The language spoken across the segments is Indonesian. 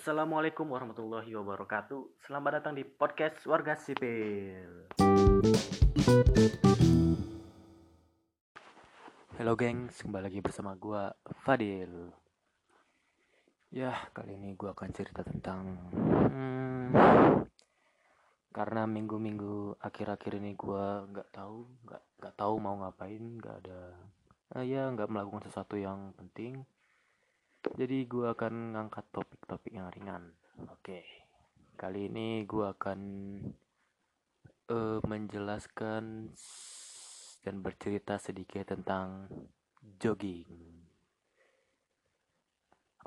Assalamualaikum warahmatullahi wabarakatuh. Selamat datang di podcast Warga Sipil. Halo gengs, kembali lagi bersama gua Fadil. Ya, kali ini gua akan cerita tentang hmm, karena minggu-minggu akhir-akhir ini gua nggak tahu, nggak nggak tahu mau ngapain, nggak ada, eh, ya nggak melakukan sesuatu yang penting jadi gue akan ngangkat topik-topik yang ringan. Oke, kali ini gue akan uh, menjelaskan dan bercerita sedikit tentang jogging.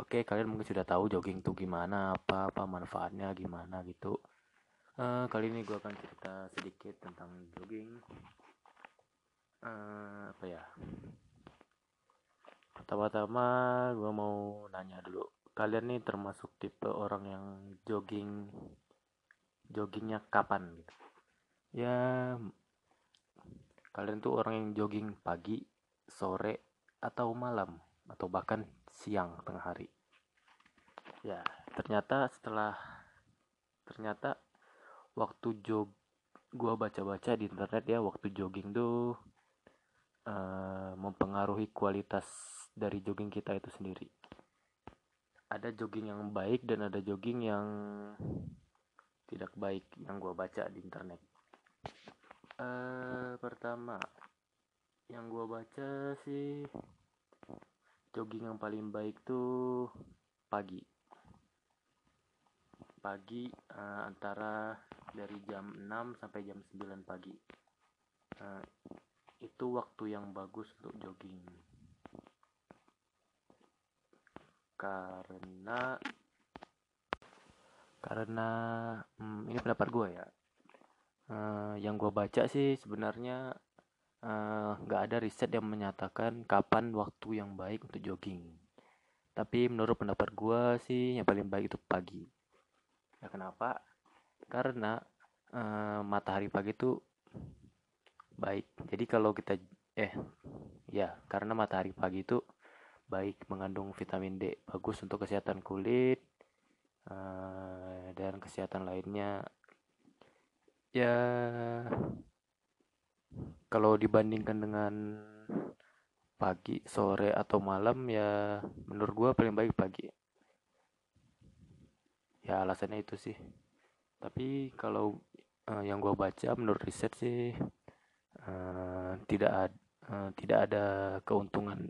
Oke, kalian mungkin sudah tahu jogging itu gimana, apa apa manfaatnya gimana gitu. Uh, kali ini gue akan cerita sedikit tentang jogging. Uh, apa ya? Pertama-tama gue mau nanya dulu. Kalian nih termasuk tipe orang yang jogging joggingnya kapan gitu? Ya kalian tuh orang yang jogging pagi, sore, atau malam atau bahkan siang tengah hari. Ya, ternyata setelah ternyata waktu jog gua baca-baca di internet ya waktu jogging tuh uh, mempengaruhi kualitas dari jogging kita itu sendiri. Ada jogging yang baik dan ada jogging yang tidak baik yang gue baca di internet. Uh, pertama, yang gue baca sih jogging yang paling baik tuh pagi. Pagi uh, antara dari jam 6 sampai jam 9 pagi. Uh, itu waktu yang bagus untuk jogging karena karena hmm, ini pendapat gue ya. Uh, yang gue baca sih sebenarnya eh, nggak uh, ada riset yang menyatakan kapan waktu yang baik untuk jogging. Tapi menurut pendapat gue sih yang paling baik itu pagi. Ya kenapa? Karena uh, matahari pagi itu baik. Jadi kalau kita eh ya karena matahari pagi itu baik mengandung vitamin D bagus untuk kesehatan kulit uh, dan kesehatan lainnya. Ya kalau dibandingkan dengan pagi sore atau malam ya menurut gua paling baik pagi. Ya alasannya itu sih. Tapi kalau uh, yang gua baca menurut riset sih uh, tidak ad, uh, tidak ada keuntungan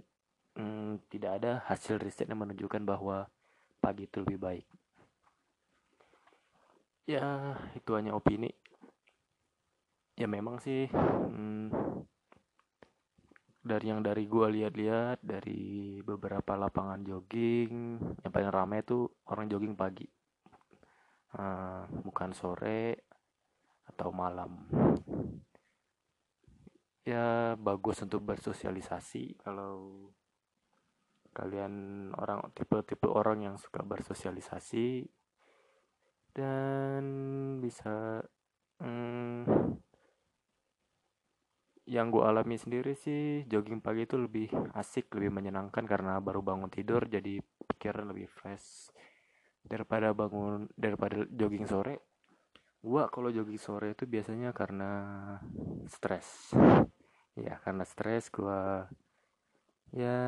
hmm, tidak ada hasil riset yang menunjukkan bahwa pagi itu lebih baik. Ya, itu hanya opini. Ya memang sih hmm, dari yang dari gua lihat-lihat dari beberapa lapangan jogging yang paling ramai itu orang jogging pagi. Uh, bukan sore atau malam ya bagus untuk bersosialisasi kalau kalian orang tipe-tipe orang yang suka bersosialisasi dan bisa hmm, yang gue alami sendiri sih jogging pagi itu lebih asik lebih menyenangkan karena baru bangun tidur jadi pikiran lebih fresh. Daripada bangun daripada jogging sore gua kalau jogging sore itu biasanya karena stres ya karena stres gua ya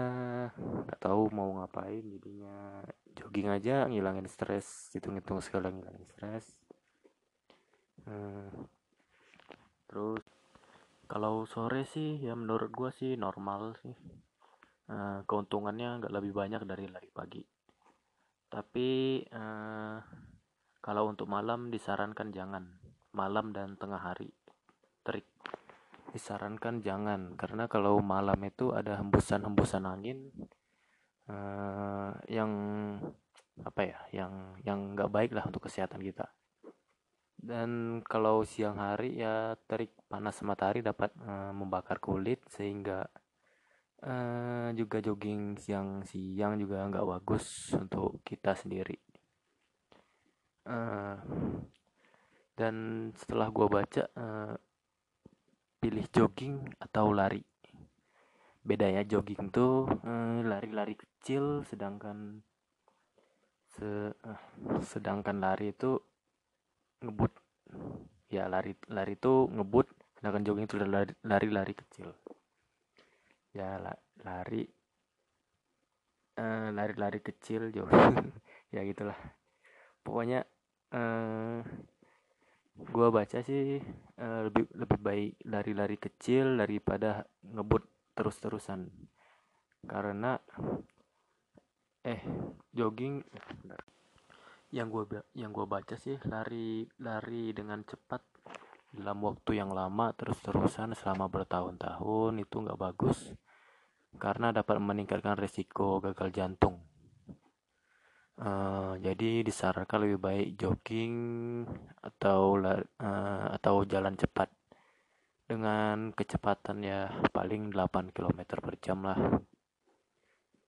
nggak tahu mau ngapain jadinya. Jogging aja ngilangin stres hitung-hitung sekali ngilangin stres. Hmm. terus kalau sore sih ya menurut gua sih normal sih. Uh, keuntungannya nggak lebih banyak dari lari pagi. Tapi uh, kalau untuk malam disarankan jangan. Malam dan tengah hari. Trik disarankan jangan karena kalau malam itu ada hembusan-hembusan angin uh, yang apa ya yang yang nggak baik lah untuk kesehatan kita. Dan kalau siang hari ya terik panas matahari dapat uh, membakar kulit sehingga uh, juga jogging siang-siang juga nggak bagus untuk kita sendiri. Uh, dan setelah gue baca uh, pilih jogging atau lari. Bedanya jogging tuh eh, lari-lari kecil sedangkan Se uh, sedangkan lari itu ngebut. Ya lari lari itu ngebut sedangkan jogging itu lari lari, lari kecil. Ya lari uh, lari-lari kecil jogging. Ya gitulah. Pokoknya uh, gua baca sih uh, lebih lebih baik lari-lari kecil daripada ngebut terus-terusan. Karena eh jogging yang gua yang gua baca sih lari lari dengan cepat dalam waktu yang lama terus-terusan selama bertahun-tahun itu nggak bagus. Karena dapat meningkatkan risiko gagal jantung Uh, jadi disarankan lebih baik jogging atau uh, atau jalan cepat. Dengan kecepatan ya paling 8 km per jam lah.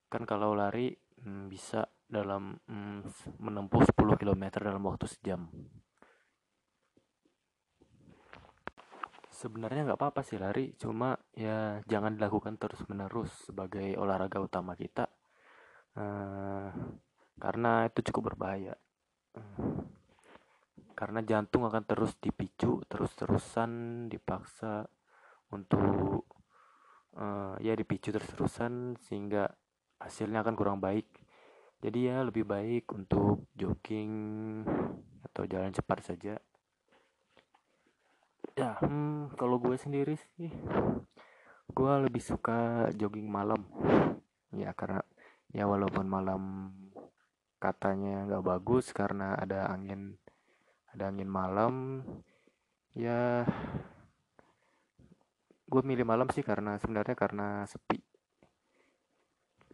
Kan kalau lari hmm, bisa dalam hmm, menempuh 10 km dalam waktu sejam. Sebenarnya nggak apa-apa sih lari cuma ya jangan dilakukan terus menerus sebagai olahraga utama kita. Uh, karena itu cukup berbahaya. Karena jantung akan terus dipicu terus-terusan dipaksa untuk uh, ya dipicu terus-terusan sehingga hasilnya akan kurang baik. Jadi ya lebih baik untuk jogging atau jalan cepat saja. Ya hmm, kalau gue sendiri sih gue lebih suka jogging malam. Ya karena ya walaupun malam katanya nggak bagus karena ada angin ada angin malam. Ya gue milih malam sih karena sebenarnya karena sepi.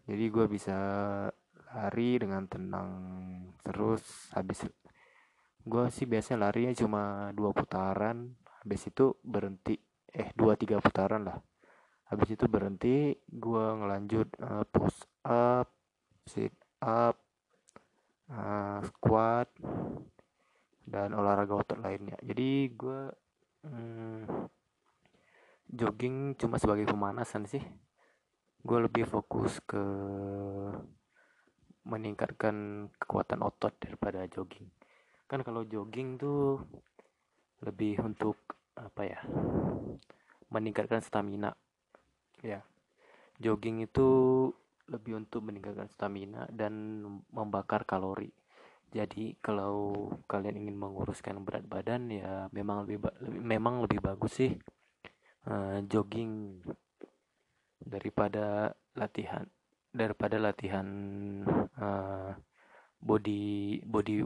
Jadi gue bisa lari dengan tenang terus. Habis gue sih biasanya larinya cuma dua putaran. Habis itu berhenti eh dua tiga putaran lah. Habis itu berhenti gue ngelanjut uh, push up sit up uh, squat dan olahraga otot lainnya. Jadi gue hmm, jogging cuma sebagai pemanasan sih. Gue lebih fokus ke meningkatkan kekuatan otot daripada jogging. Kan kalau jogging tuh lebih untuk apa ya meningkatkan stamina. Ya jogging itu lebih untuk meningkatkan stamina dan membakar kalori. Jadi kalau kalian ingin menguruskan berat badan ya memang lebih memang lebih bagus sih uh, jogging daripada latihan daripada latihan uh, body body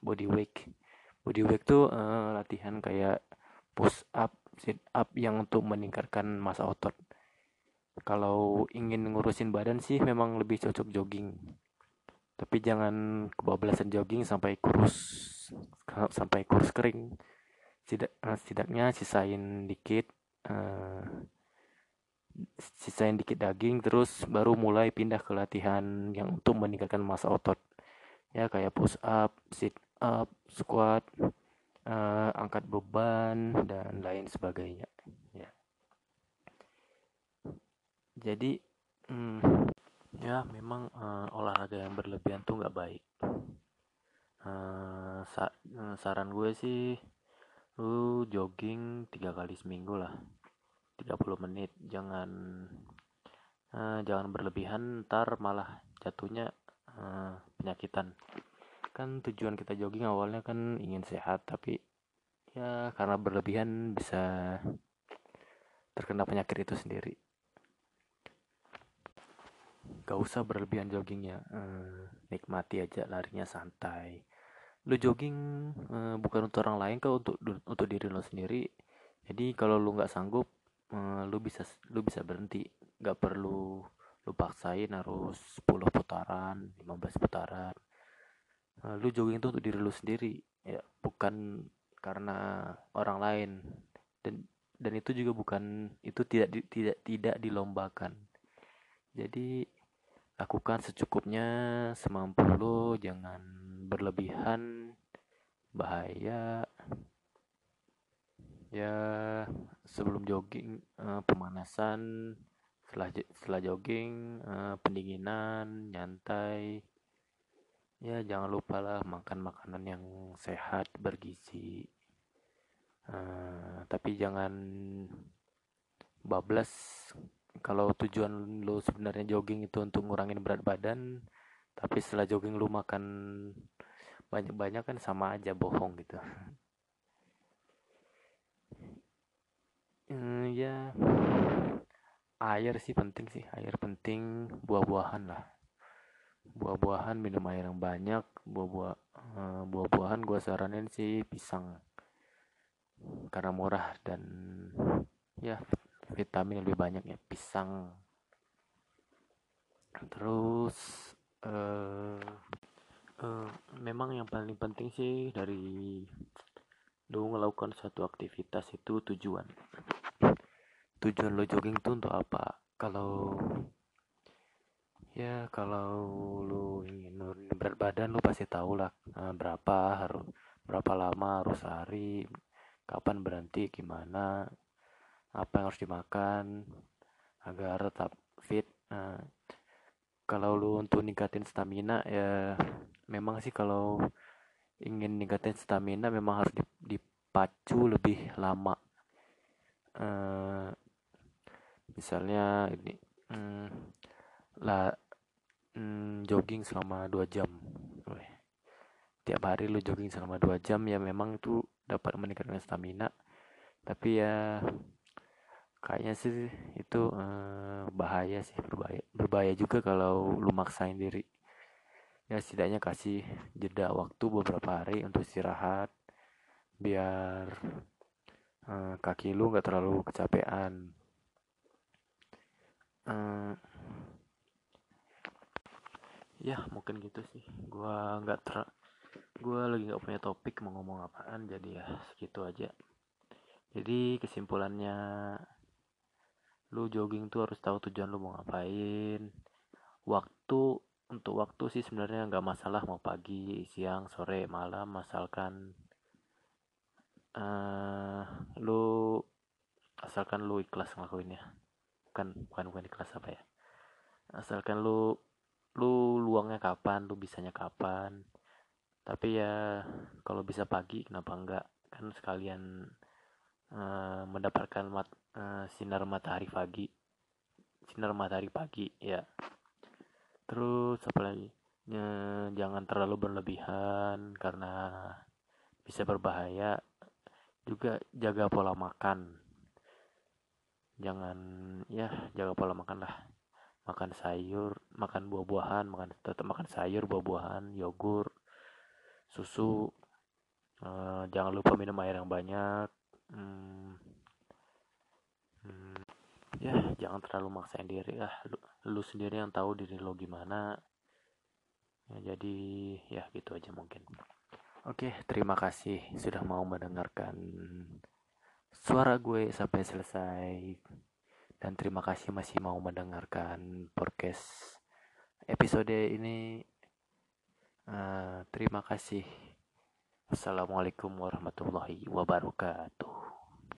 body weight body weight tuh uh, latihan kayak push up sit up yang untuk meningkatkan massa otot kalau ingin ngurusin badan sih memang lebih cocok jogging. Tapi jangan kebablasan jogging sampai kurus sampai kurus kering. Tidak, uh, setidaknya sisain dikit uh, sisain dikit daging terus baru mulai pindah ke latihan yang untuk meningkatkan massa otot. Ya kayak push up sit up squat uh, angkat beban dan lain sebagainya ya jadi hmm, ya memang uh, olahraga yang berlebihan tuh nggak baik. Uh, sa uh, saran gue sih lu jogging tiga kali seminggu lah 30 menit. Jangan uh, jangan berlebihan ntar malah jatuhnya uh, penyakitan. Kan tujuan kita jogging awalnya kan ingin sehat tapi ya karena berlebihan bisa terkena penyakit itu sendiri gak usah berlebihan joggingnya uh, nikmati aja larinya santai. Lu jogging uh, bukan untuk orang lain kok untuk untuk diri lo sendiri? Jadi kalau lu nggak sanggup uh, lu bisa lu bisa berhenti. Nggak perlu lu paksain harus 10 putaran 15 putaran. Uh, lu jogging itu untuk diri lu sendiri ya. Bukan karena orang lain. Dan dan itu juga bukan itu tidak tidak tidak dilombakan. Jadi lakukan secukupnya semampu lo jangan berlebihan bahaya. Ya sebelum jogging uh, pemanasan setelah setelah jogging uh, pendinginan nyantai. Ya jangan lupa lah makan makanan yang sehat bergizi. Uh, tapi jangan bablas kalau tujuan lo sebenarnya jogging itu untuk ngurangin berat badan tapi setelah jogging lu makan banyak-banyak kan sama aja bohong gitu. Hmm, ya air sih penting sih air penting buah-buahan lah. Buah-buahan minum air yang banyak buah-buah uh, buah-buahan gua saranin sih pisang karena murah dan ya vitamin lebih banyak ya pisang. Terus uh, uh, memang yang paling penting sih dari lu melakukan suatu aktivitas itu tujuan. Tujuan lo jogging tuh untuk apa? Kalau ya kalau lu ingin nurunin berat badan lu pasti tahu lah uh, berapa harus berapa lama harus hari kapan berhenti gimana apa yang harus dimakan agar tetap fit. Uh, kalau lu untuk ningkatin stamina ya memang sih kalau ingin ningkatin stamina memang harus dipacu lebih lama. Uh, misalnya ini hmm, lah hmm, jogging selama dua jam. Tiap hari lu jogging selama dua jam ya memang itu dapat meningkatkan stamina. Tapi ya kayaknya sih itu eh, bahaya sih berbahaya berbahaya juga kalau lu maksain diri. Ya setidaknya kasih jeda waktu beberapa hari untuk istirahat biar eh, kaki lu nggak terlalu kecapean. Eh, ya mungkin gitu sih. Gua nggak ter gua lagi nggak punya topik mau ngomong apaan jadi ya segitu aja. Jadi kesimpulannya lu jogging tuh harus tahu tujuan lu mau ngapain. Waktu untuk waktu sih sebenarnya nggak masalah mau pagi siang sore malam asalkan uh, lu asalkan lu ikhlas ngelakuinnya. Kan bukan bukan ikhlas apa ya. Asalkan lu lu luangnya kapan lu bisanya kapan. Tapi ya kalau bisa pagi kenapa enggak? Kan sekalian uh, mendapatkan mat uh, sinar matahari pagi. Sinar matahari pagi ya. Terus apa lagi? Uh, jangan terlalu berlebihan karena bisa berbahaya. Juga jaga pola makan. Jangan ya jaga pola makan lah. Makan sayur makan buah-buahan makan tetap makan sayur buah-buahan yogurt susu. Uh, jangan lupa minum air yang banyak. Hmm, hmm, ya jangan terlalu maksain diri lah. Lu, lu sendiri yang tahu diri lo gimana. Ya, jadi ya gitu aja mungkin. Oke terima kasih sudah mau mendengarkan suara gue sampai selesai. Dan terima kasih masih mau mendengarkan podcast episode ini. Uh, terima kasih. Assalamualaikum warahmatullahi wabarakatuh